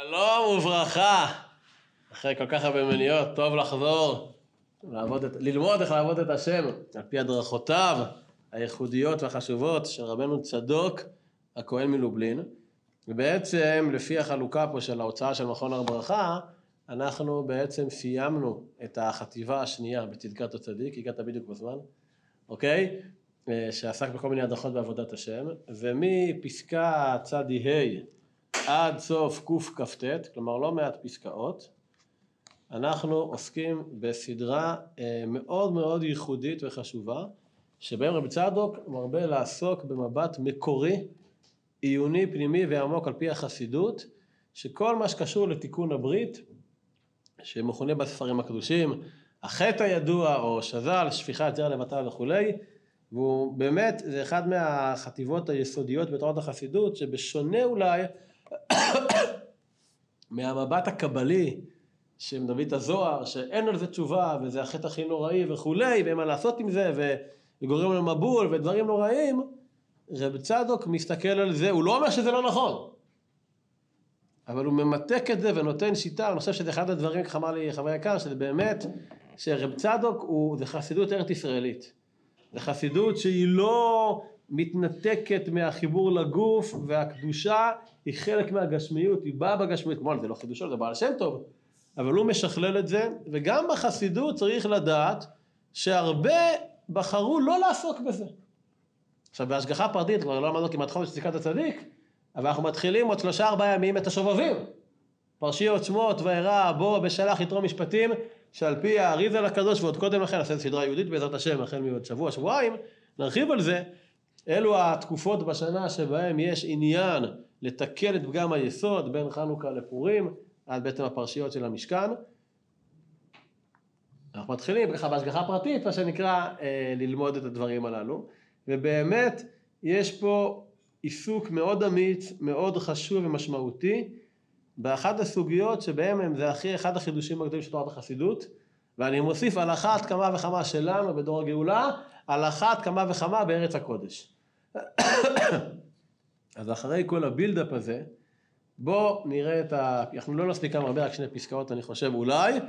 שלום וברכה. אחרי כל כך הרבה מניות, טוב לחזור, לעבוד את, ללמוד איך לעבוד את השם, על פי הדרכותיו הייחודיות והחשובות של רבנו צדוק, הכהן מלובלין. ובעצם, לפי החלוקה פה של ההוצאה של מכון הר ברכה, אנחנו בעצם סיימנו את החטיבה השנייה בצדקת הצדיק, הגעת בדיוק בזמן, אוקיי? שעסק בכל מיני הדרכות בעבודת השם, ומפסקה צדי ה' עד סוף קכ"ט, כלומר לא מעט פסקאות, אנחנו עוסקים בסדרה אה, מאוד מאוד ייחודית וחשובה, שבהם רבי צדוק מרבה לעסוק במבט מקורי, עיוני, פנימי ועמוק על פי החסידות, שכל מה שקשור לתיקון הברית, שמכונה בספרים הקדושים, החטא הידוע או שז"ל, שפיכת זרע לבטל וכולי, והוא באמת, זה אחד מהחטיבות היסודיות בתורת החסידות, שבשונה אולי מהמבט הקבלי של דוד הזוהר, שאין על זה תשובה, וזה החטא הכי נוראי וכולי, ואין מה לעשות עם זה, וגורם לנו מבול ודברים נוראים, רב צדוק מסתכל על זה, הוא לא אומר שזה לא נכון, אבל הוא ממתק את זה ונותן שיטה, אני חושב שזה אחד הדברים, איך אמר לי חבר יקר, שזה באמת, שרב צדוק הוא, זה חסידות ארץ ישראלית. זה חסידות שהיא לא מתנתקת מהחיבור לגוף והקדושה היא חלק מהגשמיות, היא באה בגשמיות, כמובן זה לא חידושו, זה בעל שם טוב, אבל הוא משכלל את זה, וגם בחסידות צריך לדעת שהרבה בחרו לא לעסוק בזה. עכשיו בהשגחה פרטית, כבר לא למדנו כמעט חודש סיכת הצדיק, אבל אנחנו מתחילים עוד שלושה ארבעה ימים את השובבים. פרשיות שמות וארא בוא בשלח יתרו משפטים שעל פי האריזה לקדוש ועוד קודם לכן נעשה סדרה יהודית בעזרת השם החל מעוד שבוע שבועיים נרחיב על זה אלו התקופות בשנה שבהם יש עניין לתקן את פגם היסוד בין חנוכה לפורים עד בעצם הפרשיות של המשכן. אנחנו מתחילים ככה בהשגחה פרטית מה שנקרא אה, ללמוד את הדברים הללו. ובאמת יש פה עיסוק מאוד אמיץ מאוד חשוב ומשמעותי באחת הסוגיות שבהם זה הכי אחד החידושים הגדולים של תורת החסידות. ואני מוסיף על אחת כמה וכמה שלנו בדור הגאולה על אחת כמה וכמה בארץ הקודש אז אחרי כל הבילדאפ הזה בואו נראה את ה... אנחנו לא נספיק כמה הרבה רק שני פסקאות אני חושב אולי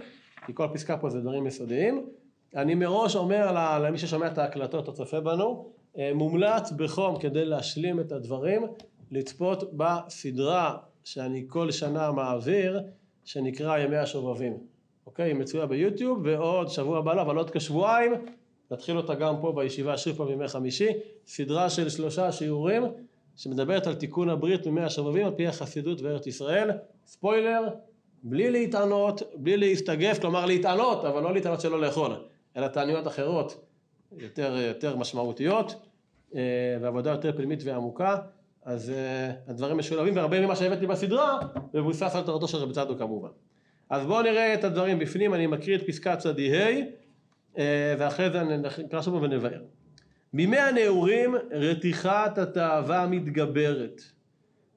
כי כל פסקה פה זה דברים יסודיים אני מראש אומר למי ששומע את ההקלטות או צופה בנו אה, מומלץ בחום כדי להשלים את הדברים לצפות בסדרה שאני כל שנה מעביר, שנקרא ימי השובבים. אוקיי? היא מצויה ביוטיוב, ועוד שבוע הבא, אבל עוד כשבועיים, נתחיל אותה גם פה בישיבה פעם בימי חמישי, סדרה של שלושה שיעורים, שמדברת על תיקון הברית מימי השובבים על פי החסידות וארץ ישראל. ספוילר, בלי להתענות, בלי להסתגף, כלומר להתענות, אבל לא להתענות שלא לאכול, אלא תעניות אחרות, יותר, יותר משמעותיות, אה, ועבודה יותר פנימית ועמוקה. אז uh, הדברים משולבים והרבה ממה שהבאתי בסדרה מבוסס על תורתו של רבי צדוק כמובן. אז בואו נראה את הדברים בפנים, אני מקריא את פסקת צדי ה' ואחרי זה נקרא שוב ונבהר. בימי הנעורים רתיחת התאווה מתגברת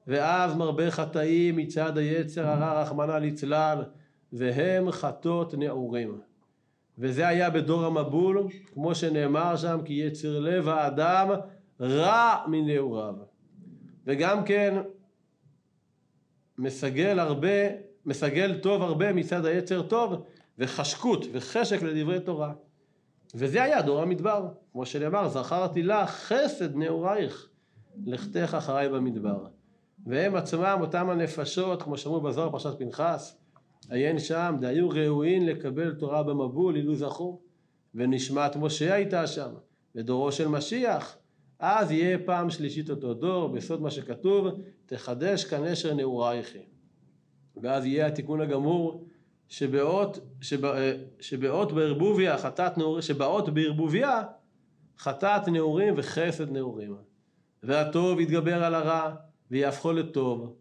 ואז מרבה חטאים מצד היצר הרע רחמנא ליצלן והם חטות נעורים וזה היה בדור המבול כמו שנאמר שם כי יצר לב האדם רע מנעוריו וגם כן מסגל הרבה, מסגל טוב הרבה מצד היצר טוב וחשקות וחשק לדברי תורה. וזה היה דור המדבר, כמו שנאמר, זכרתי לך חסד נעורייך, לכתך אחריי במדבר. והם עצמם, אותם הנפשות, כמו שאמרו בזוהר פרשת פנחס, עיין שם, דהיו ראויים לקבל תורה במבול, אילו זכו. ונשמת משה הייתה שם, ודורו של משיח, אז יהיה פעם שלישית אותו דור, בסוד מה שכתוב, תחדש כאן נשר נעורייכי. ואז יהיה התיקון הגמור שבאות, שבא, שבאות בערבוביה חטאת נעורים, שבאות בערבוביה חטאת נעורים וחסד נעורים. והטוב יתגבר על הרע ויהפכו לטוב.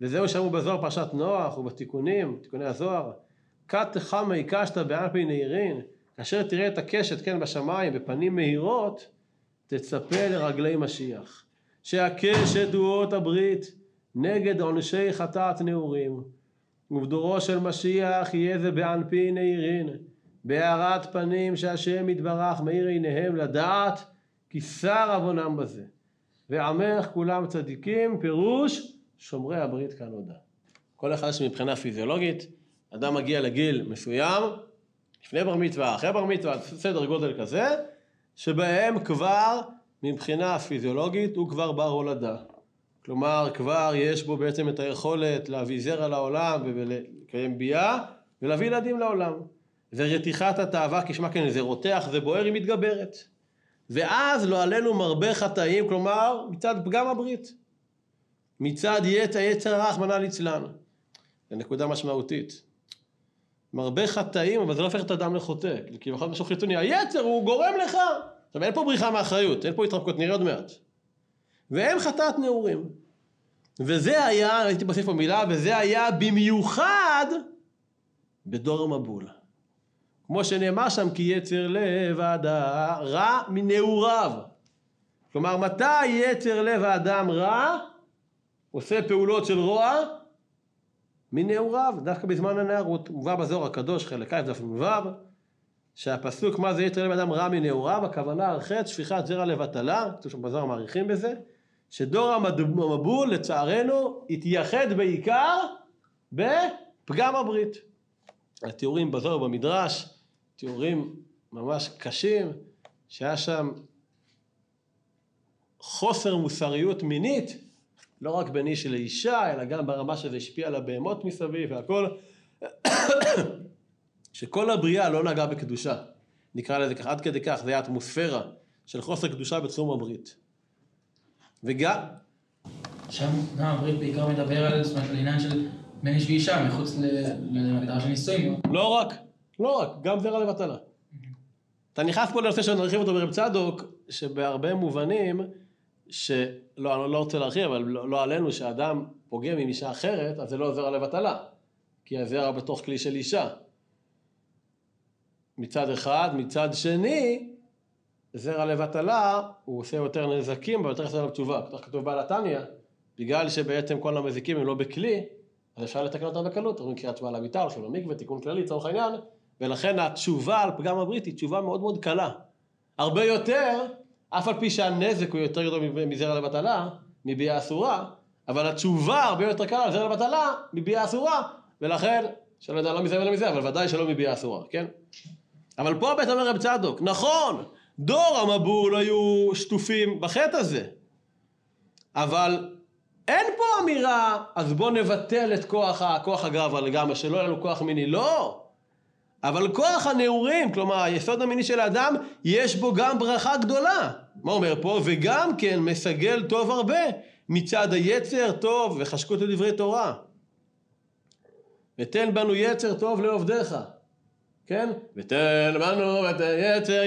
וזהו שאמרו בזוהר פרשת נוח ובתיקונים, תיקוני הזוהר, כת חמי קשת באלפי נעירין, כאשר תראה את הקשת כן בשמיים בפנים מהירות תצפה לרגלי משיח, שהקשת תדועות הברית נגד עונשי חטאת נעורים, ובדורו של משיח יהיה זה בענפי נעירין, בהארת פנים שהשם יתברך מאיר עיניהם לדעת כי שר עוונם בזה. ועמך כולם צדיקים, פירוש שומרי הברית כנודע. כל אחד שמבחינה פיזיולוגית, אדם מגיע לגיל מסוים, לפני בר מצווה, אחרי בר מצווה, סדר גודל כזה, שבהם כבר מבחינה פיזיולוגית הוא כבר בר הולדה. כלומר, כבר יש בו בעצם את היכולת להביא זרע לעולם ולקיים ביאה ולהביא ילדים לעולם. ורתיחת התאווה, כשמה כן, זה רותח, זה בוער, היא מתגברת. ואז לא עלינו מרבה חטאים, כלומר, מצד פגם הברית. מצד יצר, יצר רחמנא ליצלן. זו נקודה משמעותית. מרבה חטאים, אבל זה לא הופך את האדם לחוטא. כי בכל משהו חיצוני, היצר הוא גורם לך. עכשיו, אין פה בריחה מאחריות, אין פה התרפקות, נראה עוד מעט. והם חטאת נעורים. וזה היה, ראיתי בספר מילה, וזה היה במיוחד בדור המבול. כמו שנאמר שם, כי יצר לב האדם רע מנעוריו. כלומר, מתי יצר לב האדם רע? עושה פעולות של רוע? מנעוריו, דווקא בזמן הנערות. מובא בזוהר הקדוש, חלק א' דף מ"ו, שהפסוק מה זה יצר לב האדם רע מנעוריו, הכוונה חטא שפיכת זרע לבטלה, כתוב שם בזוהר מעריכים בזה, שדור המבול לצערנו התייחד בעיקר בפגם הברית. התיאורים בזוהר במדרש, תיאורים ממש קשים, שהיה שם חוסר מוסריות מינית, לא רק בין איש לאישה, אלא גם ברמה שזה השפיע על הבהמות מסביב והכל, שכל הבריאה לא נגעה בקדושה, נקרא לזה ככה, עד כדי כך, זה היה אטמוספירה של חוסר קדושה בתחום הברית. וגם... שם גם הברית בעיקר מדבר על, זאת אומרת, על עניין של בין איש ואישה, מחוץ להגדרה של נישואים. לא רק, לא רק, גם זרע לבטלה. אתה נכנס פה לנושא שנרחיב אותו ברב צדוק, שבהרבה מובנים, שלא, אני לא רוצה להרחיב, אבל לא, לא עלינו, שאדם פוגם עם אישה אחרת, אז זה לא זרע לבטלה. כי הזרע בתוך כלי של אישה. מצד אחד, מצד שני, זרע לבטלה, הוא עושה יותר נזקים ויותר חסר לתשובה. כך כתוב בעל התניא, בגלל שבעצם כל המזיקים הם לא בכלי, אז אפשר לתקן אותם בקלות, אומרים קריאת שמע למיטה, הולכים למקווה, תיקון כללי, לצורך העניין, ולכן התשובה על פגם הברית היא תשובה מאוד מאוד קלה. הרבה יותר, אף על פי שהנזק הוא יותר גדול מזרע לבטלה, מביאה אסורה, אבל התשובה הרבה יותר קלה על זרע לבטלה, מביאה אסורה, ולכן, שלא יודע לא מזה ולא מזה, אבל ודאי שלא מביאה אסורה, כן? אבל פה בית אומר רב צדוק, נכון, דור המבול היו שטופים בחטא הזה, אבל אין פה אמירה, אז בוא נבטל את כוח, כוח הגברא לגמרי, שלא יהיה לנו כוח מיני, לא. אבל כוח הנעורים, כלומר היסוד המיני של האדם, יש בו גם ברכה גדולה. מה אומר פה? וגם כן מסגל טוב הרבה מצד היצר טוב וחשקות לדברי תורה. ותן בנו יצר טוב לעובדיך, כן? ותן בנו את היצר,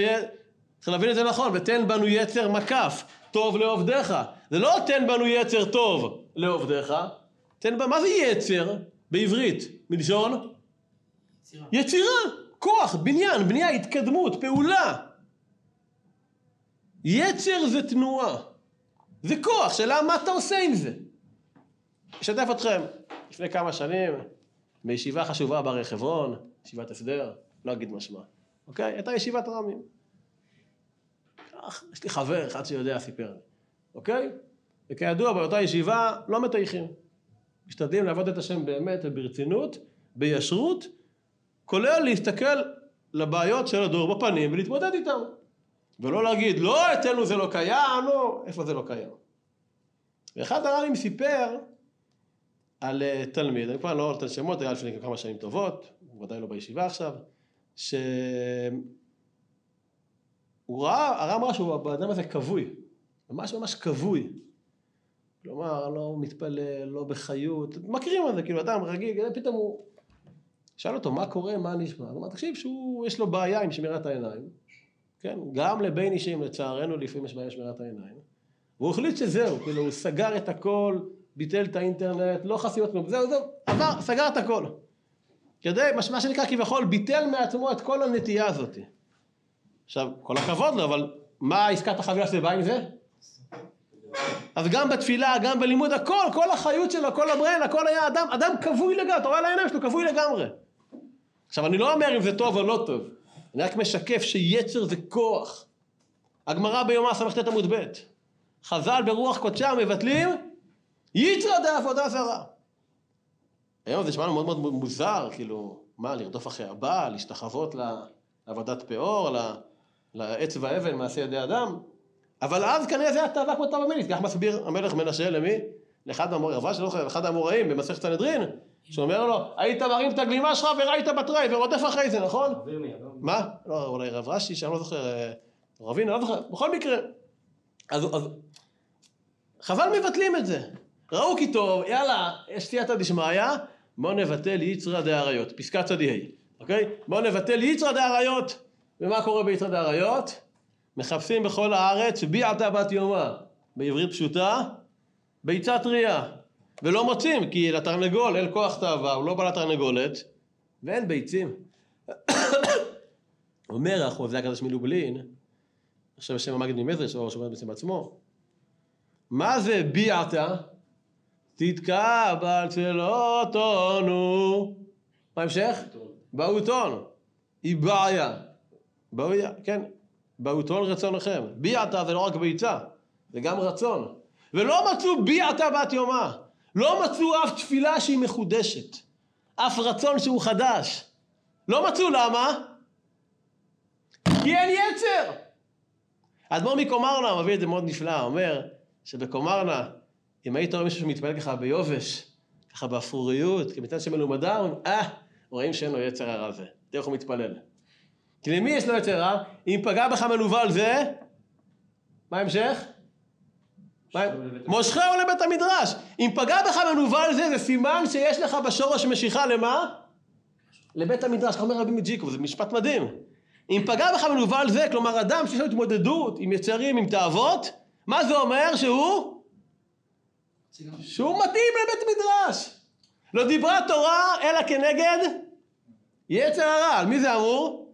צריך להבין את זה נכון, ותן בנו יצר מקף, טוב לעובדיך. זה לא תן בנו יצר טוב לעובדיך, תן בנו, מה זה יצר בעברית? מלשון? יצירה. יצירה, כוח, בניין, בנייה, התקדמות, פעולה. יצר זה תנועה, זה כוח, שאלה מה אתה עושה עם זה. אשתף אתכם, לפני כמה שנים, בישיבה חשובה בהרי חברון, ישיבת הסדר, לא אגיד משמע, אוקיי? הייתה ישיבת רמים. יש לי חבר אחד שיודע, סיפר לי, אוקיי? וכידוע, באותה ישיבה לא מטייחים. משתדלים לעבוד את השם באמת וברצינות, בישרות, כולל להסתכל לבעיות של הדור בפנים ולהתמודד איתם. ולא להגיד, לא, אצלנו זה לא קיים, לא, איפה זה לא קיים. ואחד הר"מים סיפר על uh, תלמיד, אני כבר לא נותן שמות, היה לפני כמה שנים טובות, הוא ודאי לא בישיבה עכשיו, שהוא ראה, הר"ם ראה שהוא באדם הזה כבוי, ממש ממש כבוי. כלומר, לא מתפלל, לא בחיות, מכירים את זה, כאילו אדם רגיל, פתאום הוא... שאל אותו, מה קורה, מה נשמע? הוא אמר, תקשיב, שהוא, יש לו בעיה עם שמירת העיניים, כן? גם לבין אישים, לצערנו, לפעמים יש בעיה עם שמירת העיניים. והוא החליט שזהו, כאילו, הוא סגר את הכל, ביטל את האינטרנט, לא חסימות זהו, זהו, עבר, סגר את הכל. כדי, מה שנקרא כביכול, ביטל מעצמו את כל הנטייה הזאת. עכשיו, כל הכבוד לו, אבל מה עסקת החבילה שזה בא עם זה? אז גם בתפילה, גם בלימוד, הכל, כל החיות שלו, כל הברן, הכל היה אדם, אדם כבוי לגמרי, אתה רואה על העיניים שלו, כבוי לגמרי. עכשיו, אני לא אומר אם זה טוב או לא טוב, אני רק משקף שיצר זה כוח. הגמרא ביומא ס"ט עמוד ב', חז"ל ברוח קודשם מבטלים יצרא דעבודה זרה. היום זה נשמע לנו מאוד מאוד מוזר, כאילו, מה, לרדוף אחרי הבעל, להשתחוות לעבודת פאור, לעץ ואבן, מעשה ידי אדם? אבל אז כנראה זה היה תאווה כמו תאווה מינית, כך מסביר המלך מנשה למי? לאחד אחד המוראים במסכת סנהדרין, שאומר לו, היית מרים את הגלימה שלך וראית בתרי ורודף אחרי זה, נכון? מה? לא, אולי רב רש"י, שאני לא זוכר, אה, רבינו, לא זוכר, בכל מקרה. אז, אז חבל מבטלים את זה. ראו כי טוב, יאללה, יש סייעתא דשמיא, בואו נבטל יצרא דאריות, פסקה צדי ה', אוקיי? בואו נבטל יצרא דאריות. ומה קורה ביצרא דאריות? מחפשים בכל הארץ ביעתא בת יומא, בעברית פשוטה, ביצה טריה. ולא מוצאים, כי לתרנגול אין כוח תאווה, הוא לא בא לתרנגולת, ואין ביצים. אומר החוזה הקדוש מלובלין, עכשיו השם המגיד ממזרש, או שאומר בעצם עצמו, מה זה ביעתא? תתקבל צלותונו. מה ההמשך? באותון. היא בעיה. בעיה, כן. באותון רצונכם. ביעתא זה לא רק ביצה, זה גם רצון. ולא מצאו ביעתא בת יומא. לא מצאו אף תפילה שהיא מחודשת. אף רצון שהוא חדש. לא מצאו, למה? כי אין יצר. האדמו"ר מקומרנה מביא את זה מאוד נפלא, אומר שבקומרנה, אם היית רואה מישהו שמתפלל ככה ביובש, ככה באפוריות, כמצד שמלומדה, אה, רואים שאין לו יצר הרע זה. תראה איך הוא מתפלל. כי למי יש לו יצר רע? אם פגע בך מנוול זה, מה ההמשך? מושכהו לבית המדרש. אם פגע בך מנוול זה, זה סימן שיש לך בשורש משיכה למה? לבית המדרש, אומר רבי מג'יקוב, זה משפט מדהים. אם פגע בך מנוול זה, כלומר אדם שיש לו התמודדות עם יצרים, עם תאוות, מה זה אומר שהוא? שהוא מתאים לבית מדרש. לא דיברה תורה אלא כנגד יצר הרע. על מי זה אמור?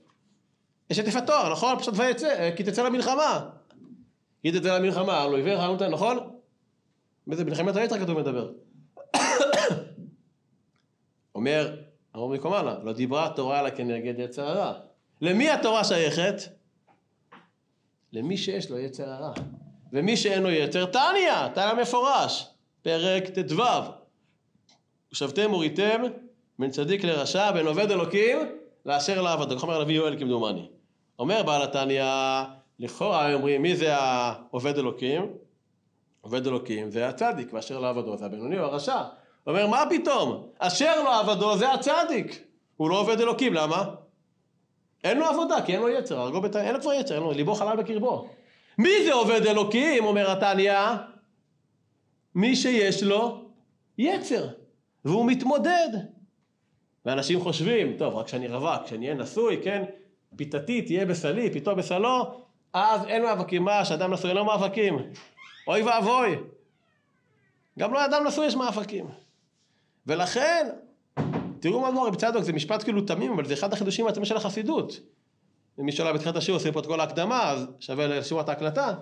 יש את התואר, נכון? פשוט ויצא, כי תצא למלחמה. את זה למלחמה, עיוור חנותה, נכון? באיזה מלחמת היתר כתוב מדבר. אומר, אמרו מקומלה, לא דיברה התורה אלא כנגד יצר הרע. למי התורה שייכת? למי שיש לו יצר הרע. ומי שאין לו יצר, תניא, תניא מפורש, פרק ט"ו. ושבתם וריתם בין צדיק לרשע, בין עובד אלוקים לאשר לעבדו. כך אומר הנביא יואל כמדומני. אומר בעל התניא, לכאורה אומרים, מי זה העובד אלוקים? עובד אלוקים זה הצדיק, ואשר לא עבדו זה הבינוני או הרשע. הוא אומר, מה פתאום? אשר לא עבדו זה הצדיק. הוא לא עובד אלוקים, למה? אין לו עבודה, כי אין לו יצר, הרגו בת... אין לו כבר יצר, אין לו, ליבו חלל בקרבו. מי זה עובד אלוקים, אומר התניא? מי שיש לו יצר, והוא מתמודד. ואנשים חושבים, טוב, רק כשאני רווק, כשאני אהיה נשוי, כן, פיתתי תהיה בסלי, פיתו בסלו, אז אין מאבקים. מה, שאדם נשוי לו מאבקים? אוי ואבוי. גם לא אדם נשוי יש מאבקים. ולכן, תראו מה מורה בצדוק, זה משפט כאילו תמים, אבל זה אחד החידושים העצמי של החסידות. ומי שעולה בתחילת השיעור, עושה פה את כל ההקדמה, אז שווה לשמוע את ההקלטה.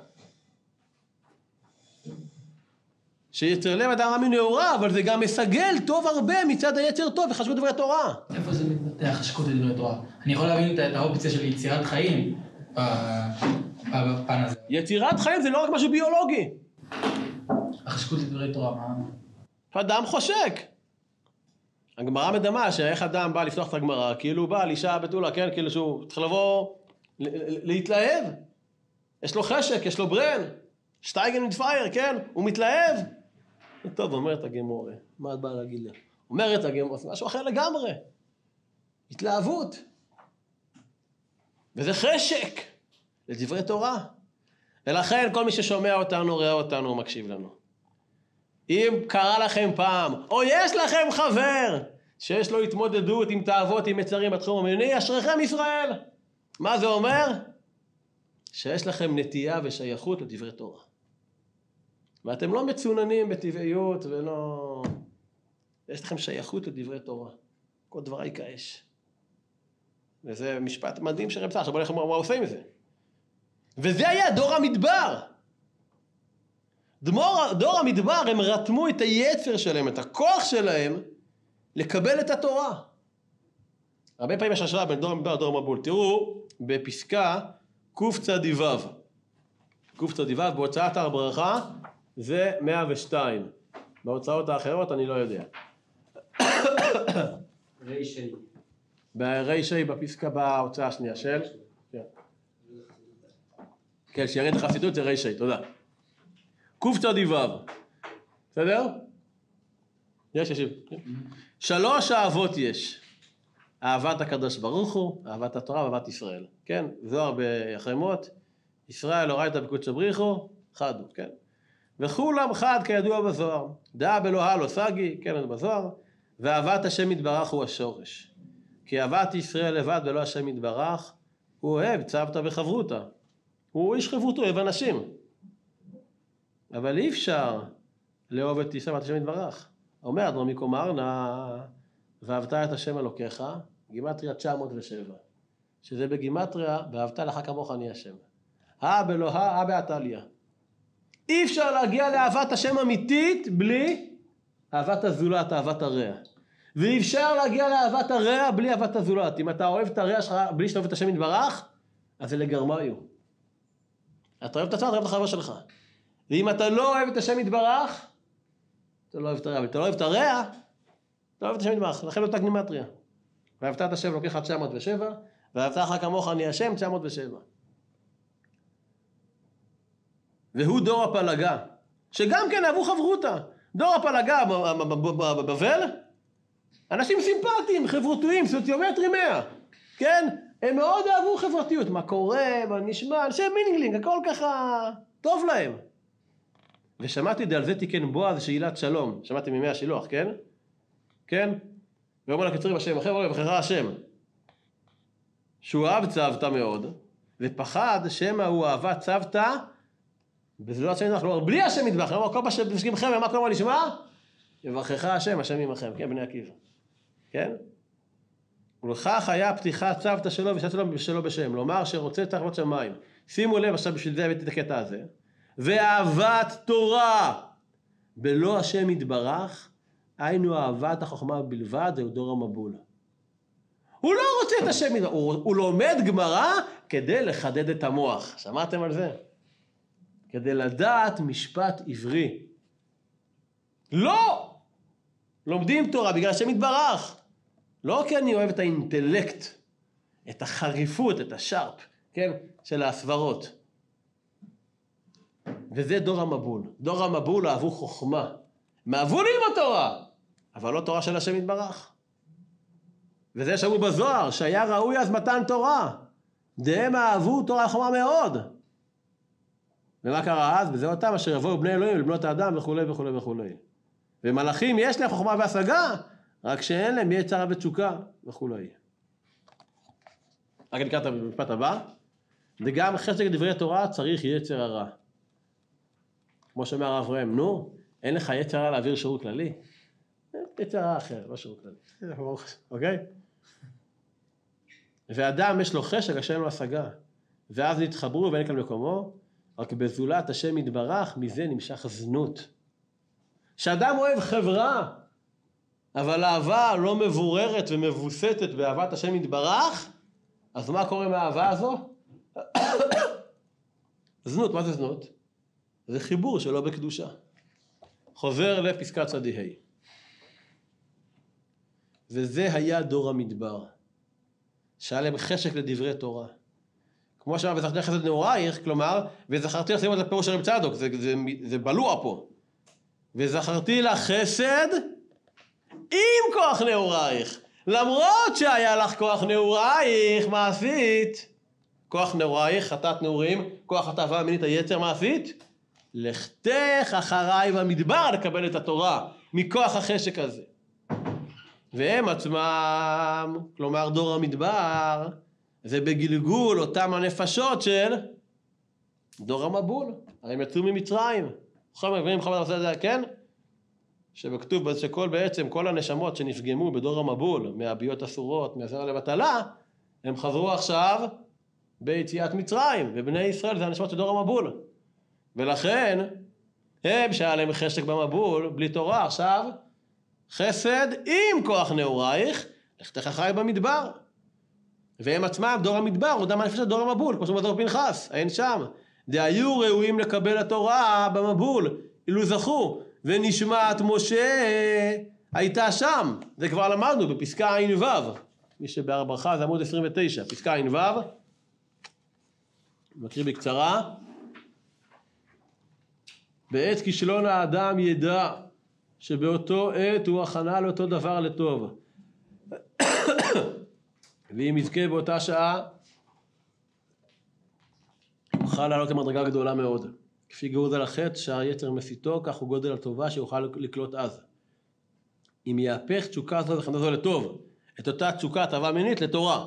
שיצר לב אדם רע מנעורה, אבל זה גם מסגל טוב הרבה מצד היצר טוב וחשבות דברי תורה. איפה זה מתבטא החשקות לדברי תורה? אני יכול להבין את האופציה של יצירת חיים בפן הזה. יצירת חיים זה לא רק משהו ביולוגי. החשקות לדברי תורה, מה? אדם חושק. הגמרא מדמה שאיך אדם בא לפתוח את הגמרא, כאילו הוא בא על אישה בתולה, כן? כאילו שהוא צריך לבוא, להתלהב. יש לו חשק, יש לו ברן. שטייגן מתפייר, כן? הוא מתלהב. טוב, אומרת הגמורה, מה את באה להגיד לי? אומרת הגמורה, זה משהו אחר לגמרי. התלהבות. וזה חשק לדברי תורה. ולכן כל מי ששומע אותנו, רואה אותנו, מקשיב לנו. אם קרה לכם פעם, או יש לכם חבר שיש לו התמודדות עם תאוות, עם מצרים בתחום המיני, אשריכם ישראל. מה זה אומר? שיש לכם נטייה ושייכות לדברי תורה. ואתם לא מצוננים בטבעיות ולא... יש לכם שייכות לדברי תורה. כל דבריי כאש. וזה משפט מדהים של רב סער, עכשיו בוא נראה מה הוא עושה עם זה. וזה היה דור המדבר. דמור, דור המדבר, הם רתמו את היצר שלהם, את הכוח שלהם, לקבל את התורה. הרבה פעמים יש השוואה בין דור המדבר לדור המבול. תראו בפסקה קצ"ו. קצ"ו בהוצאת הר ברכה זה 102. בהוצאות האחרות אני לא יודע. רישי. ברישי בפסקה בהוצאה השנייה של? כן. כן, שירד החסידות זה רישי, תודה. קצ"ו, בסדר? יש, יש. שלוש אהבות יש. אהבת הקדוש ברוך הוא, אהבת התורה ואהבת ישראל. כן? זוהר ביחמות, ישראל אורייתא בקודשא בריחו, חד הוא, כן? וכולם חד כידוע בזוהר. דעה בלוהה לא סגי, כן, בזוהר, ואהבת השם יתברך הוא השורש. כי אהבת ישראל לבד ולא השם יתברך, הוא אוהב צוותא וחברותא. הוא איש חברותו, אוהב אנשים. אבל אי אפשר לאהוב את ישראל ואת השם יתברך. אומר אדמו"ר מקומרנה, ואהבת את השם אלוקיך, גימטריה 907, שזה בגימטריה, ואהבת לך כמוך אני השם. הא בלוהה, הא בעתליא. אי אפשר להגיע לאהבת השם אמיתית בלי אהבת הזולת, אהבת הרע. ואי אפשר להגיע לאהבת הרע בלי אהבת הזולת. אם אתה אוהב את הרע שלך בלי שאתה אוהב את השם יתברך, אז זה לגרמיו. אתה אוהב את עצמך, אתה אוהב את החבר שלך. ואם אתה לא אוהב את השם יתברך, אתה לא אוהב את הרע. ואם אתה לא אוהב את הרע, אתה אוהב את השם יתברך. לכן אותה גנימטריה. ואהבת את השם לוקח 907, ואהבת לך כמוך אני השם 907. והוא דור הפלגה, שגם כן אהבו חברותא. דור הפלגה בבבל, אנשים סימפטיים, חברותיים, סוציומטרי 100, כן? הם מאוד אהבו חברתיות, מה קורה, מה נשמע, אנשי מינינגלינג, הכל ככה טוב להם. ושמעתי על זה תיקן בועז שאילת שלום, שמעתי מימי השילוח, כן? כן? ואומר לקצרים השם, אחר אומר לבחרך השם. שהוא אהב צוותא מאוד, ופחד שמא הוא אהבה צוותא בזולת השם יתברך, בלי השם יתברך, כלומר כל פעם חבר, מה קורה נשמע? יברכך השם, השם עמכם, כן, בני עקיבא, כן? ולכך היה פתיחת צוותא שלו ושעת שלו שלו בשם, לומר שרוצה להיות שמיים. שימו לב, עכשיו בשביל זה הבאתי את הקטע הזה. ואהבת תורה בלא השם יתברך, היינו אהבת החוכמה בלבד, זהו דור המבול. הוא לא רוצה את השם הוא, הוא לומד גמרא כדי לחדד את המוח. שמעתם על זה? כדי לדעת משפט עברי. לא! לומדים תורה בגלל השם יתברך. לא כי אני אוהב את האינטלקט, את החריפות, את השרפ, כן? של הסברות. וזה דור המבול. דור המבול אהבו חוכמה. הם אהבו ללמוד תורה, אבל לא תורה של השם יתברך. וזה שאמרו בזוהר, שהיה ראוי אז מתן תורה. דהם אהבו תורה חומה מאוד. ומה קרה אז? וזה אותם אשר יבואו בני אלוהים לבנות האדם וכולי וכולי וכולי. ומלאכים יש להם חוכמה והשגה, רק שאין להם יהיה צרה ותשוקה וכולי. רק נקרא את המשפט הבא. וגם חשק דברי תורה צריך יצר הרע. כמו שאומר הרב ראם, נו, אין לך יצר הרע להעביר שירות כללי? יצר הרע אחר, לא שירות כללי. אוקיי? ואדם יש לו חשק אין לו השגה. ואז נתחברו ואין כאן מקומו, רק בזולת השם יתברך, מזה נמשך זנות. שאדם אוהב חברה, אבל אהבה לא מבוררת ומבוסתת באהבת השם יתברך, אז מה קורה מהאהבה הזו? זנות, מה זה זנות? זה חיבור שלא בקדושה. חוזר לפסקת צדי ה'. וזה היה דור המדבר, שהיה להם חשק לדברי תורה. כמו שאמר וזכרתי חסד נעורייך, כלומר, וזכרתי לך, את הפירוש של רב צדוק, זה, זה, זה בלוע פה. וזכרתי לך חסד עם כוח נעורייך. למרות שהיה לך כוח נעורייך, מה עשית? כוח נעורייך, חטאת נעורים, כוח התאווה המינית היצר, מה עשית? לכתך אחריי במדבר לקבל את התורה, מכוח החשק הזה. והם עצמם, כלומר דור המדבר, זה בגלגול אותם הנפשות של דור המבול. הרי הם יצאו ממצרים. חומר מבינים חומר עושה את זה, כן? שבכתוב שכל בעצם, כל הנשמות שנפגמו בדור המבול, מהביאות אסורות, מהזרע לבטלה, הם חזרו עכשיו ביציאת מצרים, ובני ישראל זה הנשמות של דור המבול. ולכן, הם שהיה להם חשק במבול, בלי תורה, עכשיו, חסד עם כוח נעורייך, לכתך אחריי במדבר. והם עצמם, דור המדבר, הוא דם הנפש דור המבול, כמו שאומר דור פנחס, אין שם. דהיו ראויים לקבל התורה במבול, אילו זכו, ונשמעת משה הייתה שם, זה כבר למדנו בפסקה ע"ו, מי שבהר ברכה זה עמוד 29, פסקה ע"ו, מקריא בקצרה, בעת כישלון האדם ידע שבאותו עת הוא הכנה לאותו דבר לטוב. ואם יזכה באותה שעה, יוכל לעלות למדרגה גדולה מאוד. כפי גודל החטא שהיתר מסיתו, כך הוא גודל הטובה שיוכל לקלוט אז. אם יהפך תשוקה זו וחמדה זו לטוב, את אותה תשוקה טובה מינית לתורה.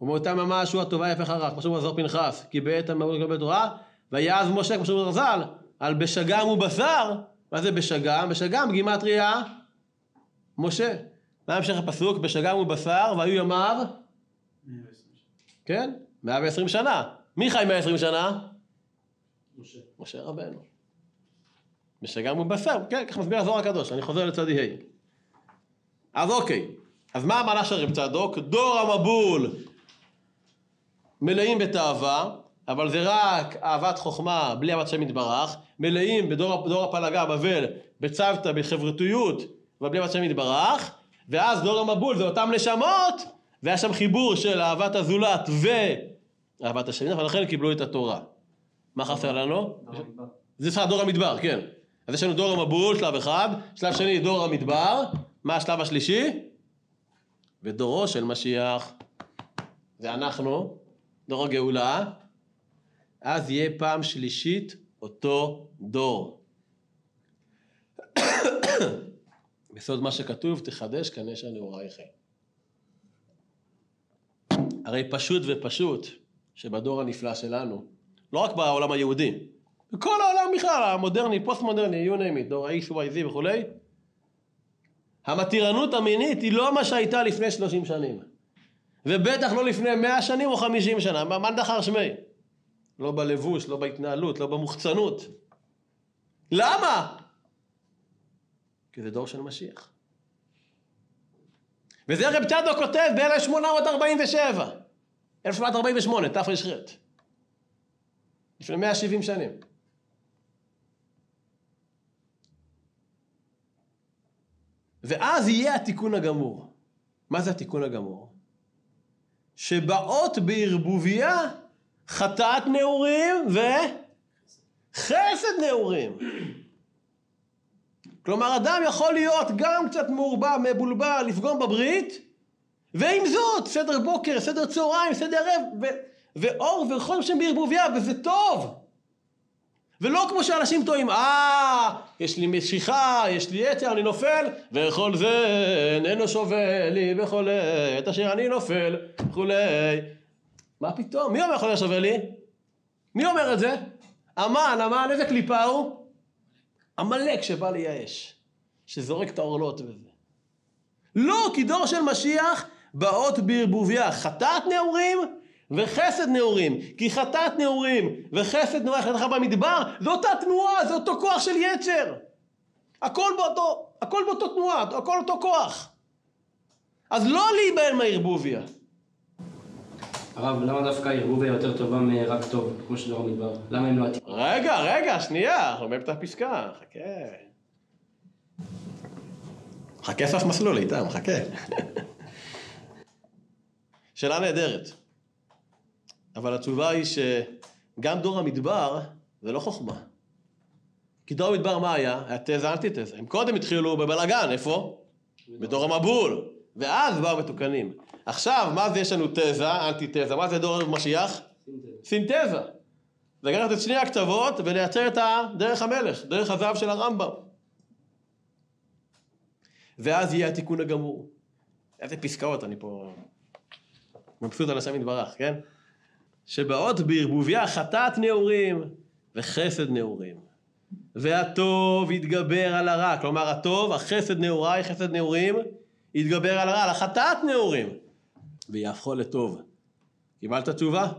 ומאותה ממש הוא הטובה יהפך הרע, כמו שאומר זוהר פנחס, כי בעת המהות לקבל תורה, ויעז משה, כמו שאומר ז"ל, על בשגם ובשר, מה זה בשגם? בשגם גימטריה משה. מה המשך הפסוק? בשגם ובשר, והיו ימיו? כן, 120 שנה. מי חי 120 שנה? משה. משה רבנו. בשגם ובשר, כן, כך מסביר הזוהר הקדוש, אני חוזר לצדי ה'. אז אוקיי, אז מה המעלה של רב צדוק? דור המבול מלאים בתאווה, אבל זה רק אהבת חוכמה בלי אהבת השם יתברך, מלאים בדור הפלגה, בבל, בצוותא, בחברתיות, ובלי אהבת השם יתברך, ואז דור המבול זה אותם נשמות, והיה שם חיבור של אהבת הזולת ואהבת השם, ולכן קיבלו את התורה. מה חסר לנו? זה סליחה, דור המדבר, כן. אז יש לנו דור המבול, שלב אחד, שלב שני, דור המדבר, מה השלב השלישי? ודורו של משיח. זה אנחנו, דור הגאולה, אז יהיה פעם שלישית אותו דור. בסוד מה שכתוב, תחדש כנש הנעורייכם. הרי פשוט ופשוט שבדור הנפלא שלנו, לא רק בעולם היהודי, בכל העולם בכלל, המודרני, פוסט מודרני, you name it, דור ה-X, Y, Z וכולי, המתירנות המינית היא לא מה שהייתה לפני 30 שנים. ובטח לא לפני 100 שנים או 50 שנה, מה דחר שמי? לא בלבוש, לא בהתנהלות, לא במוחצנות. למה? כי זה דור של משיח. וזה רב צדוק כותב ב-1847, 1848, תר"ח. לפני 170 שנים. ואז יהיה התיקון הגמור. מה זה התיקון הגמור? שבאות בערבוביה חטאת נעורים וחסד נעורים. כלומר, אדם יכול להיות גם קצת מעורבב, מבולבל, לפגום בברית, ועם זאת, סדר בוקר, סדר צהריים, סדר ערב, ו- ואור וחום שם בערבוביה, וזה טוב. ולא כמו שאנשים טועים, אה, יש לי משיכה, יש לי יצר, אני נופל, וכל זה איננו שווה לי בכל עת אשר אני נופל, וכולי. מה פתאום? מי אומר חולה שווה לי? מי אומר את זה? המן, המן, איזה קליפה הוא? עמלק שבא לייאש, שזורק את העורלות וזה. לא, כי דור של משיח באות בערבוביה חטאת נעורים וחסד נעורים. כי חטאת נעורים וחסד נעורים, חטאת במדבר, זה אותה תנועה, זה אותו כוח של יצר. הכל באותו, הכל באותו תנועה, הכל אותו כוח. אז לא להיבהל מהערבוביה. הרב, למה דווקא ערבוביה יותר טובה מרק טוב, כמו שדור המדבר? למה הם לא עתיקים? רגע, רגע, שנייה, אנחנו באמצע הפסקה, חכה. חכה סוף מסלול איתם, חכה. שאלה נהדרת. אבל התשובה היא שגם דור המדבר זה לא חוכמה. כי דור המדבר מה היה? היה תזה אנטיתזה. הם קודם התחילו בבלאגן, איפה? בדור המבול. ואז באו מתוקנים. עכשיו, מה זה יש לנו תזה, אנטיתזה? מה זה דור המשיח? סינתזה. זה לקחת את שני הקצוות ולייצר את דרך המלך, דרך הזהב של הרמב"ם. ואז יהיה התיקון הגמור. איזה פסקאות אני פה מבסוט על השם יתברך, כן? שבאות בערבוביה חטאת נעורים וחסד נעורים. והטוב יתגבר על הרע, כלומר הטוב, החסד נעוריי, חסד נעורים, יתגבר על הרע, על החטאת נעורים, ויהפכו לטוב. קיבלת תשובה?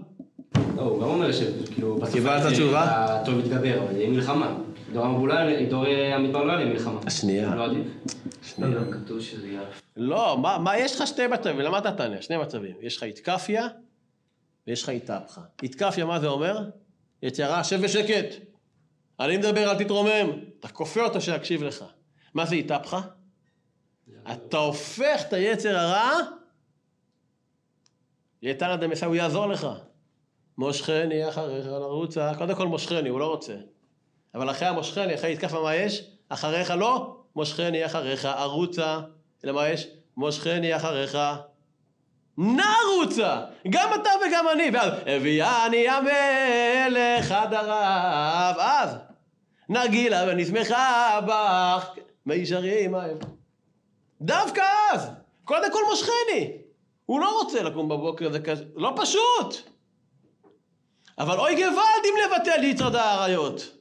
לא, הוא גם אומר שכאילו, קיבלת תשובה? הטוב יתגבר, אבל יהיה מלחמה. דור המבולה, דור המדבר לא יהיה מלחמה. השנייה. לא עדיף. שנייה. כתוב שזה יהיה... לא, מה, מה, יש לך שתי מצבים, למה אתה תענה? שני מצבים. יש לך התקפיה ויש לך התהפכה. התקפיה, מה זה אומר? יצירה, שב בשקט. אני מדבר, אל תתרומם. אתה כופה אותו שיקשיב לך. מה זה התהפכה? אתה הופך את היצר הרע, יתנא דמסה, הוא יעזור לך. מושכני אחריך לרוצה, קודם כל מושכני, הוא לא רוצה. אבל אחרי המושכני, אחרי יתקפה מה יש? אחריך לא, מושכני אחריך ארוצה. אלא מה יש? מושכני אחריך נרוצה! גם אתה וגם אני. ואז, הביאני המלך עד הרב. אז, נגילה ונשמחה בך, מישרים ההם. דווקא אז, קודם כל מושכני. הוא לא רוצה לקום בבוקר, זה כזה, לא פשוט. אבל אוי גוואלד אם לבטל יצרד האריות.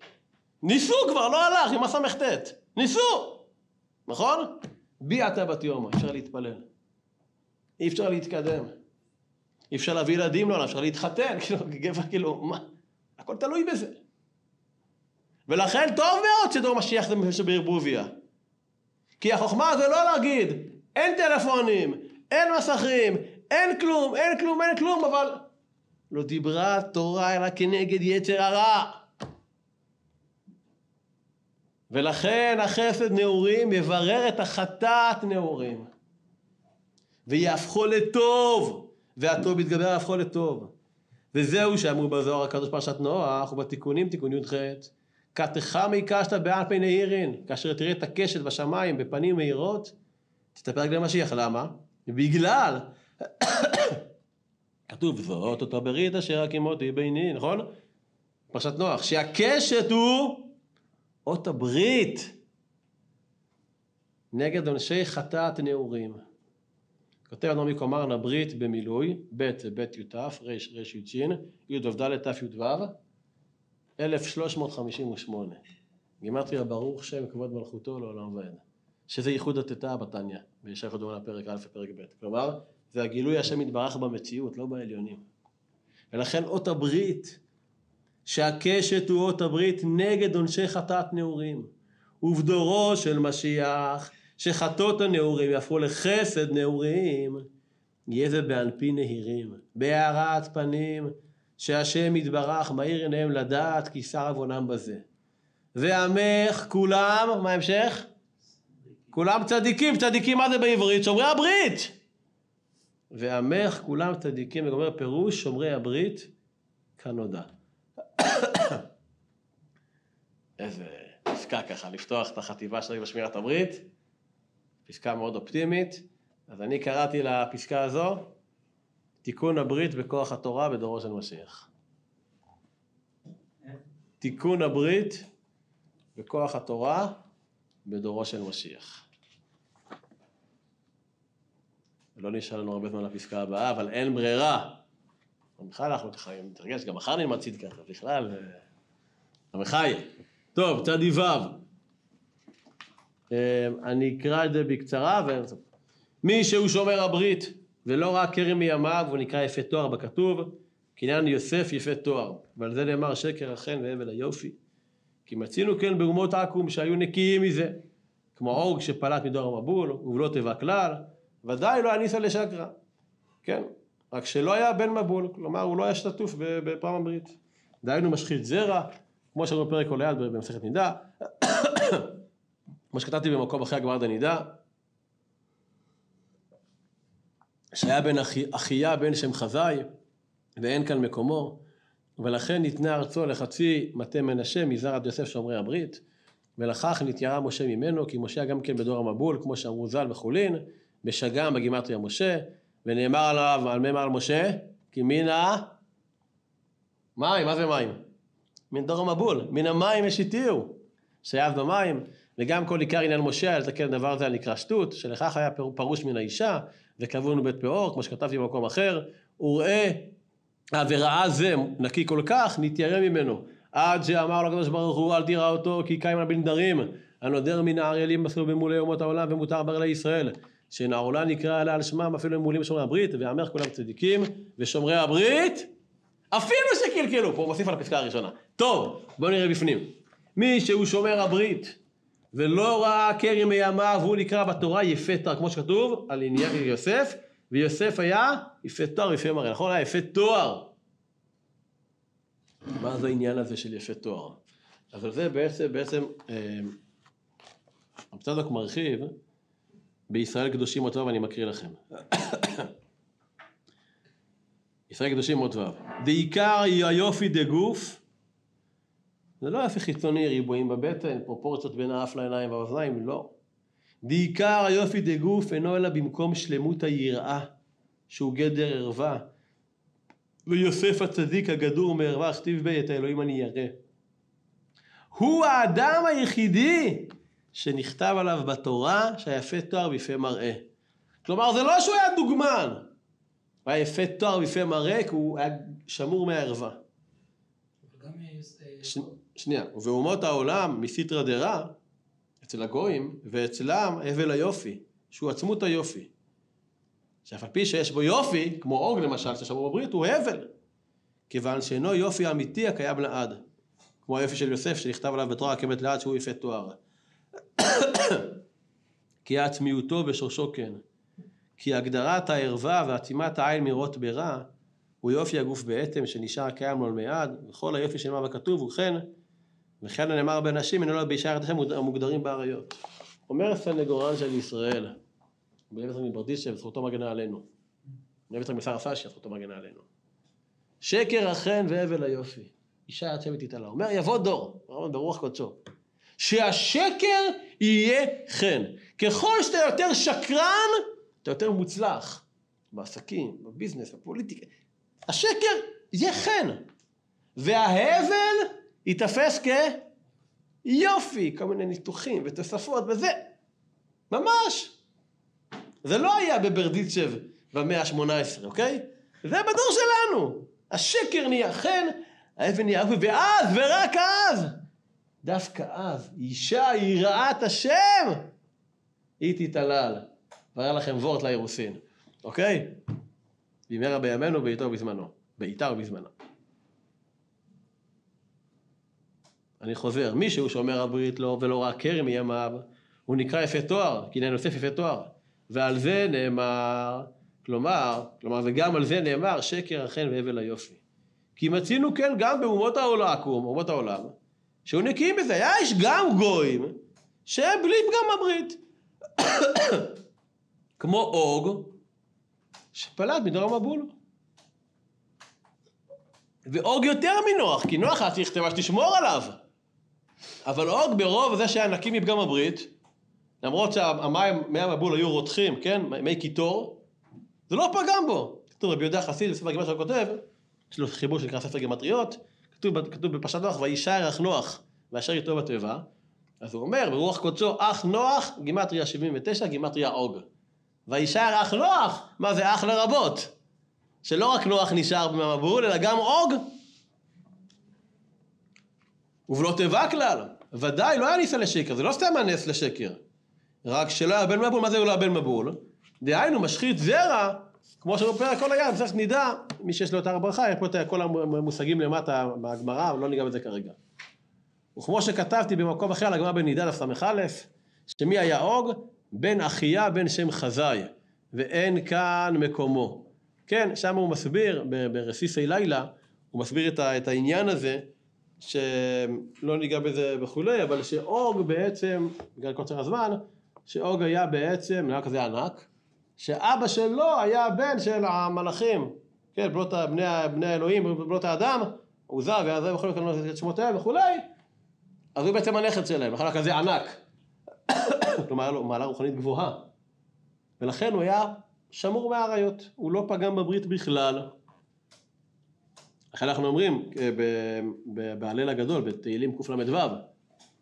ניסו כבר, לא הלך עם הס"ט. ניסו. נכון? בי עתה בת יומא, אפשר להתפלל. אי אפשר להתקדם. אי אפשר להביא ילדים לעולם, אפשר להתחתן, כאילו, גבר, כאילו, מה? הכל תלוי בזה. ולכן טוב מאוד שדור משיח זה מפשר בערבוביה. כי החוכמה זה לא להגיד, אין טלפונים, אין מסכים, אין כלום, אין כלום, אין כלום, אבל לא דיברה תורה אלא כנגד יצר הרע. ולכן החסד נעורים יברר את החטאת נעורים. ויהפכו לטוב, והטוב יתגבר להפכו לטוב. וזהו שאמרו בזוהר הקדוש פרשת נוח, ובתיקונים תיקון י"ח, כתחמי קשת בעל פני עירין, כאשר תראה את הקשת בשמיים בפנים מהירות, תתפרק למשיח. למה? בגלל, כתוב זאת אותה ברית אשר הקימותי ביני, נכון? פרשת נוח, שהקשת הוא אות הברית נגד אנשי חטאת נעורים. כותב אדמו"ר מקומרנה ברית במילוי, ב' ב' י"ת, ר' ר' י"ש, י' ו"ד ת' י"ו, 1358. גימטריה ברוך שם כבוד מלכותו לעולם ועד. שזה ייחוד עתתה בתניא, בישעיה דומה לפרק א' ופרק ב'. כלומר, זה הגילוי השם יתברך במציאות, לא בעליונים. ולכן אות הברית, שהקשת הוא אות הברית נגד עונשי חטאת נעורים. ובדורו של משיח, שחטאות הנעורים יהפכו לחסד נעורים, יהיה זה באלפי נהירים, בהארת פנים, שהשם יתברך מאיר עיניהם לדעת כי שר עוונם בזה. ועמך כולם, מה ההמשך? כולם צדיקים, צדיקים מה זה בעברית? שומרי הברית! ועמך כולם צדיקים, וגומר פירוש שומרי הברית כנודע. איזה פסקה ככה, לפתוח את החטיבה שלי בשמירת הברית, פסקה מאוד אופטימית. אז אני קראתי לפסקה הזו, תיקון הברית בכוח התורה בדורו של משיח. תיקון הברית בכוח התורה בדורו של משיח. לא נשאר לנו הרבה זמן לפסקה הבאה, אבל אין ברירה. בכלל אנחנו ככה מתרגש, גם מחר נלמד צדקה, בכלל, עמחי. טוב, צדי ו'. אני אקרא את זה בקצרה. ו... מי שהוא שומר הברית ולא רק כרם מימיו, הוא נקרא יפה תואר בכתוב, קניין יוסף יפה תואר. ועל זה נאמר שקר החן והבל היופי. כי מצינו כן באומות עכו"ם שהיו נקיים מזה, כמו אורג שפלט מדור המבול, ובלא תיבה כלל, ודאי לא היה לשקרא, כן? רק שלא היה בן מבול, כלומר הוא לא היה שתתוף בפעם הברית. דהיינו משחית זרע, כמו שאמרנו בפרק עולה במסכת נידה, כמו שכתבתי במקום אחרי הגמר דנידה, שהיה בן אחי, אחיה בן שם חזאי, ואין כאן מקומו, ולכן ניתנה ארצו לחצי מטה מנשה מזר עד יוסף שומרי הברית, ולכך נתיירה משה ממנו, כי משה גם כן בדור המבול, כמו שאמרו ז"ל וחולין, בשגם בגימטריה משה, ונאמר עליו, על מי אמר על משה? כי מן ה... מים, מה זה מים? מן דור המבול, מן המים השיתיהו, שייב במים, וגם כל עיקר עניין משה, על תקן דבר זה נקרא שטות, שלכך היה פרוש מן האישה, וקבעו בית פאור, כמו שכתבתי במקום אחר, וראה, וראה זה נקי כל כך, נתיירא ממנו, עד שאמר לו הקדוש ברוך הוא, אל תירא אותו, כי קיים בנדרים, הנודר מן האריילים מסלול במולי אומות העולם, ומותר בר ישראל. שנערולה נקרא עליה על שמם אפילו מולים בשומרי הברית, ויאמר כולם צדיקים, ושומרי הברית, אפילו שקלקלו, פה הוא מוסיף על הפסקה הראשונה. טוב, בואו נראה בפנים. מי שהוא שומר הברית, ולא ראה כרם מימיו, הוא נקרא בתורה יפה תואר, כמו שכתוב, על עניין יוסף, ויוסף היה יפה תואר ויפה מראה, נכון? היה יפה תואר. מה זה העניין הזה של יפה תואר? אז על זה בעצם, בעצם, אה, הצדוק מרחיב, בישראל קדושים מות ו', אני מקריא לכם. ישראל קדושים מות ו'. דעיקר היופי דגוף, זה לא יופי חיצוני, ריבועים בבטן, פרופורציות בין האף לעיניים והאוזניים, לא. דעיקר היופי דגוף אינו אלא במקום שלמות היראה, שהוא גדר ערווה. ויוסף הצדיק הגדור מערווה, הכתיב בי את האלוהים אני ירא. הוא האדם היחידי שנכתב עליו בתורה שהיפה תואר ויפה מראה. כלומר זה לא שהוא היה דוגמן, הוא היה יפה תואר ויפה מראה כי הוא היה שמור מהערווה. אה, אה, ש... שנייה, ואומות העולם מסיטרא דרא, אצל הגויים, ואצלם הבל היופי, שהוא עצמות היופי. שאף על פי שיש בו יופי, כמו אוג למשל, ששמור בברית, הוא הבל. כיוון שאינו יופי אמיתי הקיים לעד. כמו היופי של יוסף שנכתב עליו בתורה הקמת לעד שהוא יפה תואר. כי עצמיותו ושורשו כן. כי הגדרת הערווה ועצימת העין מראות ברע הוא יופי הגוף בעתם שנשאר קיים לו לעולמעד וכל היופי שנאמר בכתוב וכן וכן הנאמר בנשים אינו לו בישרתכם המוגדרים באריות. אומר הסנגורן של ישראל רבי אליעזר מברדיצ'ב זכותו מגנה עלינו. רבי אליעזר משר הסשי זכותו מגנה עלינו. שקר החן והבל היופי. אישה יד שבט. אומר יבוא דור, ברוח קודשו. שהשקר יהיה חן. ככל שאתה יותר שקרן, אתה יותר מוצלח. בעסקים, בביזנס, בפוליטיקה. השקר יהיה חן. וההבל ייתפס כיופי, כל מיני ניתוחים ותוספות וזה. ממש. זה לא היה בברדיצ'ב במאה ה-18, אוקיי? זה בדור שלנו. השקר נהיה חן, האבן נהיה אופי, ואז, ורק אז, דווקא אז, אישה יראת השם, היא תתעלל. והיה לכם וורט לאירוסין, אוקיי? במהרה בימינו, בעיתו ובזמנו. בעיתה ובזמנה. אני חוזר, מי שהוא שומר הברית לו ולא ראה כרם מימיו, הוא נקרא יפה תואר, כי נהיה נוסף יפה תואר. ועל זה נאמר, כלומר, כלומר וגם על זה נאמר שקר החן והבל היופי. כי מצינו כן גם באומות העולם, אומות העולם, שהיו נקיים בזה, יש גם גויים שהם בלי פגם הברית. כמו אוג, שפלט מדור המבול. ואוג יותר מנוח, כי נוח היה צריך שתשמור עליו. אבל אוג ברוב זה שהיה נקי מפגם הברית, למרות שהמים, מי המבול היו רותחים, כן, מי קיטור, זה לא פגם בו. כתוב רבי יהודה חסיד בספר הגימטריה שהוא כותב, יש לו חיבור שנקרא ספר גימטריות, כתוב, כתוב בפרשת נוח, וישאר אח נוח, ואשר איתו בתיבה, אז הוא אומר, ברוח קודשו, אח נוח, גימטריה 79, גימטריה אוג. וישאר אח נוח, מה זה אח לרבות? שלא רק נוח נשאר במבול, אלא גם אוג. ובלא תיבה כלל, ודאי לא היה ניסה לשקר, זה לא סתם הנס לשקר. רק שלא היה בן מבול, מה זה לא היה בן מבול? דהיינו, משחית זרע, כמו שבפרק כל הים, צריך נדע, מי שיש לו את הר הברכה, יש פה את כל המושגים למטה מהגמרא, אבל לא ניגע בזה כרגע. וכמו שכתבתי במקום אחר על הגמרא בנידה דף ס"א, שמי היה אוג? בן אחיה בן שם חזאי, ואין כאן מקומו. כן, שם הוא מסביר, ברסיסי לילה, הוא מסביר את, ה, את העניין הזה, שלא ניגע בזה וכולי, אבל שאוג בעצם, בגלל קוצר הזמן, שאוג היה בעצם, נראה כזה ענק, שאבא שלו היה בן של המלאכים, כן, בנות, בני, בני האלוהים, בנות האדם, עוזה ועזה וכולי, את שמותיהם וכולי, אז הוא בעצם הנכד שלהם, לכן כזה ענק. כלומר, היה לו מעלה רוחנית גבוהה. ולכן הוא היה שמור מהאריות, הוא לא פגם בברית בכלל. לכן אנחנו אומרים אה, בהלל הגדול, בתהילים קל"ו,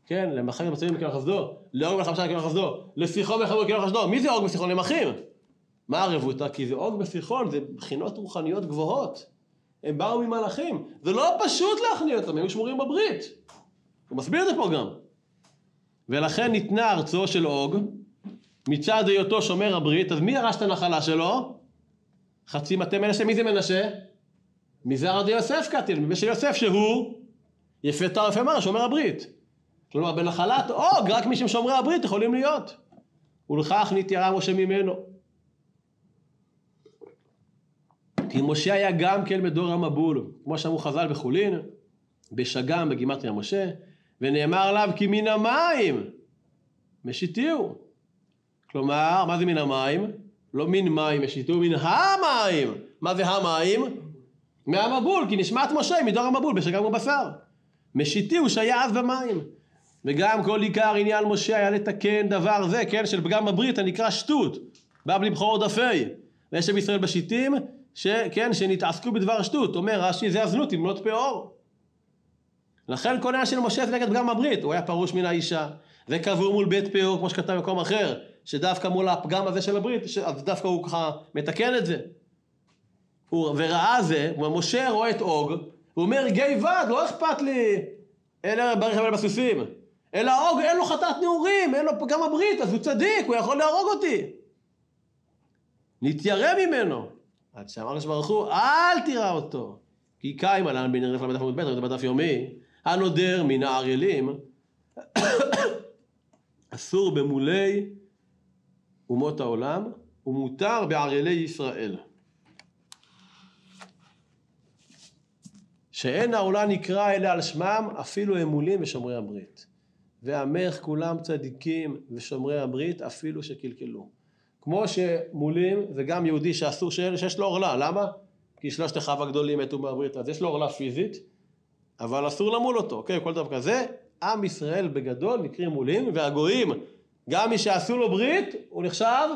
כן, למחר מצבים בקרח חסדו, לאוג ולחמשה בקרח חסדו, לשיחו ולחמו בקרח חסדו, מי זה אוג בשיחון? למחים. מה הרבותא? כי זה אוג בשיחון, זה בחינות רוחניות גבוהות. הם באו ממלאכים. זה לא פשוט להכניע אותם, הם שמורים בברית. הוא מסביר את זה פה גם. ולכן ניתנה ארצו של אוג, מצד היותו שומר הברית, אז מי ירש את הנחלה שלו? חצי מטה מנשה, מי זה מנשה? מזרע עד יוסף קטין, מבשל יוסף שהוא יפה מר, שומר הברית. כלומר בנחלת אוג רק מי שהם שומרי הברית יכולים להיות. ולכך נתיירה משה ממנו. כי משה היה גם כן בדור המבול, כמו שאמרו חז"ל בחולין, בשגם בגימטריה משה, ונאמר עליו כי מן המים משיתיהו. כלומר, מה זה מן המים? לא מן מים השיתו, מן המים. מה זה המים? מהמבול, כי נשמת משה מדור המבול בשגם ובשר. משיתי הוא שהיה אז במים. וגם כל עיקר עניין משה היה לתקן דבר זה, כן, של פגם הברית הנקרא שטות. בא בלי בכור דפי. ויש עם ישראל בשיטים, ש, כן, שנתעסקו בדבר שטות. אומר רש"י, זה הזנות, למנות פאור. לכן כל העניין של משה זה נגד פגם הברית, הוא היה פרוש מן האישה. זה מול בית פאור, כמו שכתב במקום אחר, שדווקא מול הפגם הזה של הברית, אז דווקא הוא ככה מתקן את זה. הוא, וראה זה, משה רואה את אוג, הוא אומר, גיא ועד, לא אכפת לי, אלה ברכב אלה בסוסים. אלא אוג, אין לו חטאת נעורים, אין לו פגם הברית, אז הוא צדיק, הוא יכול להרוג אותי. נתיירא ממנו. עד שאמר הקדוש ברוך הוא, אל תירא אותו. כי קיים עלן בן ערף למדף עמוד ב', בדף יומי, הנודר מן הערלים, אסור במולי אומות העולם, ומותר בערלי ישראל. שאין העולה נקרא אלה על שמם, אפילו הם מולים ושומרי הברית. ועמך כולם צדיקים ושומרי הברית, אפילו שקלקלו. כמו שמולים זה גם יהודי שאסור שיש לו עורלה, למה? כי שלושת אחיו הגדולים מתו מהברית, אז יש לו עורלה פיזית, אבל אסור למול אותו, אוקיי? כל דבר כזה, עם ישראל בגדול נקראים מולים, והגויים, גם מי שעשו לו ברית, הוא נחשב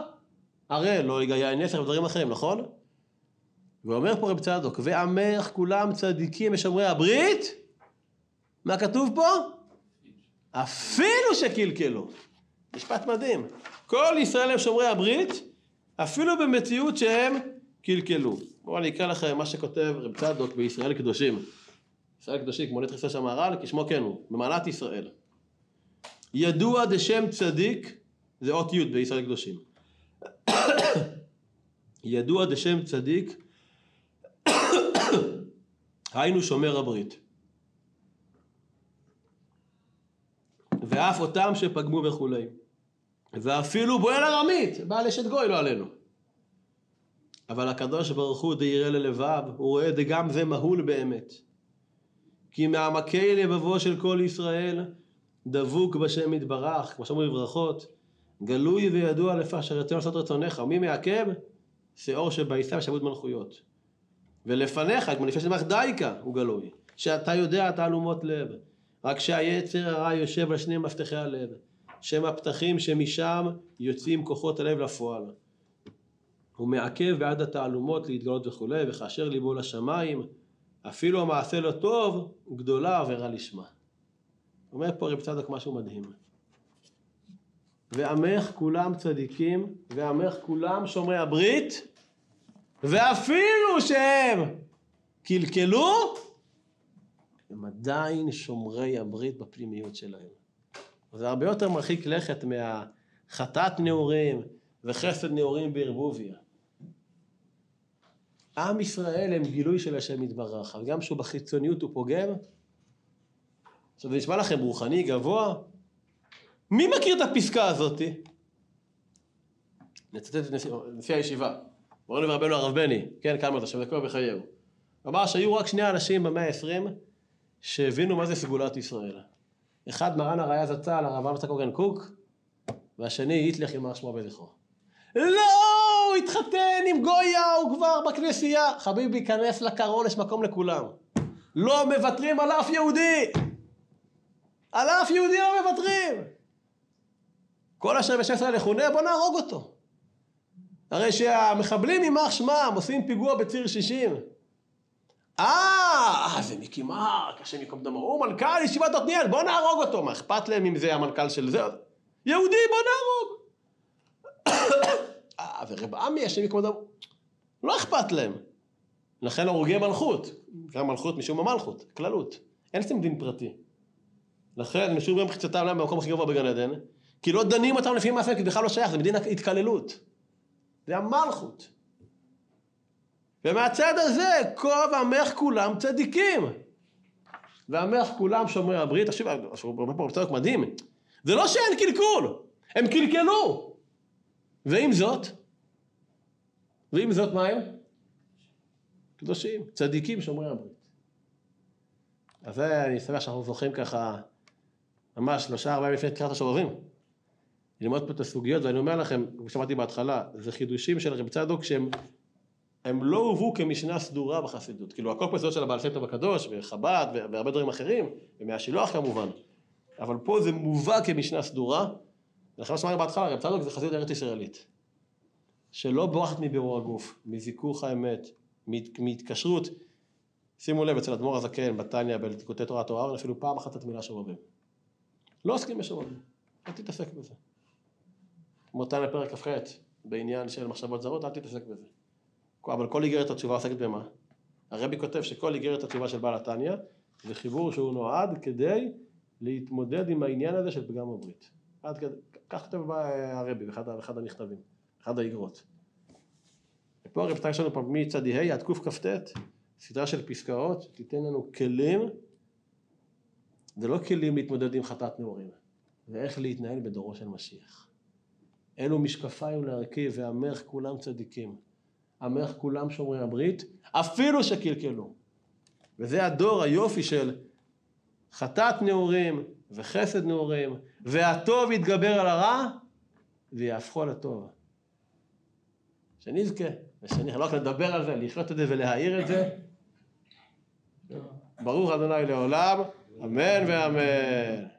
הרי לא יגיע נסר ודברים אחרים, נכון? ואומר פה רב צדוק, ועמך כולם צדיקים ושומרי הברית, מה כתוב פה? אפילו שקלקלו. משפט מדהים. כל ישראל הם שומרי הברית, אפילו במציאות שהם קלקלו. בואו אני אקרא לכם מה שכותב רב צדוק בישראל קדושים. ישראל קדושים, כמו נתחיל של המהר"ל, כשמו כן הוא, במעלת ישראל. ידוע דשם צדיק, זה אות י' בישראל קדושים. ידוע דשם צדיק, היינו שומר הברית. ואף אותם שפגמו וכולי. ואפילו בועל ארמית, בעל אשת גוי לא עלינו. אבל הקדוש ברוך הוא דירא ללבב, הוא רואה דגם זה מהול באמת. כי מעמקי לבבו של כל ישראל דבוק בשם יתברך, כמו שאומרים בברכות, גלוי וידוע לפח שרצינו לעשות רצונך, ומי מעכב? שאור שבעיסה ושבות מלכויות. ולפניך, כמו לפני שנאמר דייקה, הוא גלוי. שאתה יודע תעלומות לב. רק שהיצר הרע יושב על שני מפתחי הלב. שם הפתחים שמשם יוצאים כוחות הלב לפועל. הוא מעכב בעד התעלומות להתגלות וכולי, וכאשר ליבו לשמיים, אפילו המעשה לא טוב, גדולה עבירה לשמה. אומר פה רב צדוק משהו מדהים. ועמך כולם צדיקים, ועמך כולם שומרי הברית, ואפילו שהם קלקלו, הם עדיין שומרי הברית בפנימיות שלהם. זה הרבה יותר מרחיק לכת מהחטאת נעורים וחסד נעורים בערבוביה. עם ישראל הם גילוי של השם יתברך, אבל גם שהוא בחיצוניות הוא פוגם. עכשיו זה נשמע לכם רוחני גבוה? מי מכיר את הפסקה הזאתי? נצטט את נשיא, נשיא הישיבה. מורנו ורבנו הרב בני, כן, כמה זה, שבדקו בחייהו. אמר שהיו רק שני אנשים במאה העשרים שהבינו מה זה סגולת ישראל. אחד מרן הראייה זצ"ל, הרב ארצה קוגן קוק, והשני היטלך יימח שמו וזכרו. לא, הוא התחתן עם גויה, הוא כבר בכנסייה. חביבי, כנס לקרון, יש מקום לכולם. לא מוותרים על אף יהודי. על אף יהודי לא מוותרים. כל אשר בשם ישראל יכונה, בוא נהרוג אותו. הרי שהמחבלים יימח שמם עושים פיגוע בציר 60. אה, זה מיקי מרק, השם ייקום דמו, הוא מנכ"ל ישיבת עתניאל, בוא נהרוג אותו. מה אכפת להם אם זה המנכ"ל של זה? יהודי, בוא נהרוג. אה, ורב עמי, השם ייקום דמו, לא אכפת להם. לכן הורגי מלכות, גם מלכות משום המלכות, כללות. אין אצלם דין פרטי. לכן הם נשארו במחיצתם להם במקום הכי גבוה בגן עדן, כי לא דנים אותם לפי מעשה, כי בכלל לא שייך, זה מדין התקללות. זה המלכות. ומהצד הזה, כה ועמך כולם צדיקים. ועמך כולם שומרי הברית. עכשיו, הוא אומר פה צדוק מדהים. זה לא שאין קלקול, הם קלקלו. ועם זאת, ועם זאת מה הם? קדושים, צדיקים שומרי הברית. אז זה, אני שמח שאנחנו זוכרים ככה, ממש שלושה ארבעה לפני תקרת השובבים. ללמוד פה את הסוגיות, ואני אומר לכם, כמו שאמרתי בהתחלה, זה חידושים של רב צדוק שהם הם לא הובאו כמשנה סדורה בחסידות. כאילו, זה של הבעל שם טוב הקדוש, וחב"ד, והרבה דברים אחרים, ומהשילוח כמובן. אבל פה זה מובא כמשנה סדורה. ולכן מה שאמרתי בהתחלה, רב צדוק זה חסידות ארץ ישראלית. שלא בורחת מבירור הגוף, מזיכוך האמת, מהתקשרות. שימו לב, אצל אדמו"ר הזקן, בתניא, בליקוטי תורת אורן, אפילו פעם אחת את המילה שובבים. לא עוסקים בשובבים, אל תתעסק בזה. כמו תניא פרק כ"ח, בעניין של מחשבות זרות, אל תתעסק בזה. אבל כל איגרת התשובה עוסקת במה? הרבי כותב שכל איגרת התשובה של בעל התניא זה חיבור שהוא נועד כדי להתמודד עם העניין הזה של פגם הברית. עד כדי, כך כותב הרבי באחד, המכתבים, באחד האיגרות. ופה הרב יש לנו פה מצד ה' עד קכ"ט, סדרה של פסקאות, תיתן לנו כלים, זה לא כלים להתמודד עם חטאת נעורים, זה איך להתנהל בדורו של משיח. אלו משקפיים להרכיב, והמך כולם צדיקים. עמך כולם שומרי הברית, אפילו שקלקלו. וזה הדור היופי של חטאת נעורים וחסד נעורים, והטוב יתגבר על הרע ויהפכו על הטוב. שנזכה, ושנזכה, לא רק לדבר על זה, לחיות את זה ולהעיר את זה. ברוך אדוני לעולם, אמן ואמן.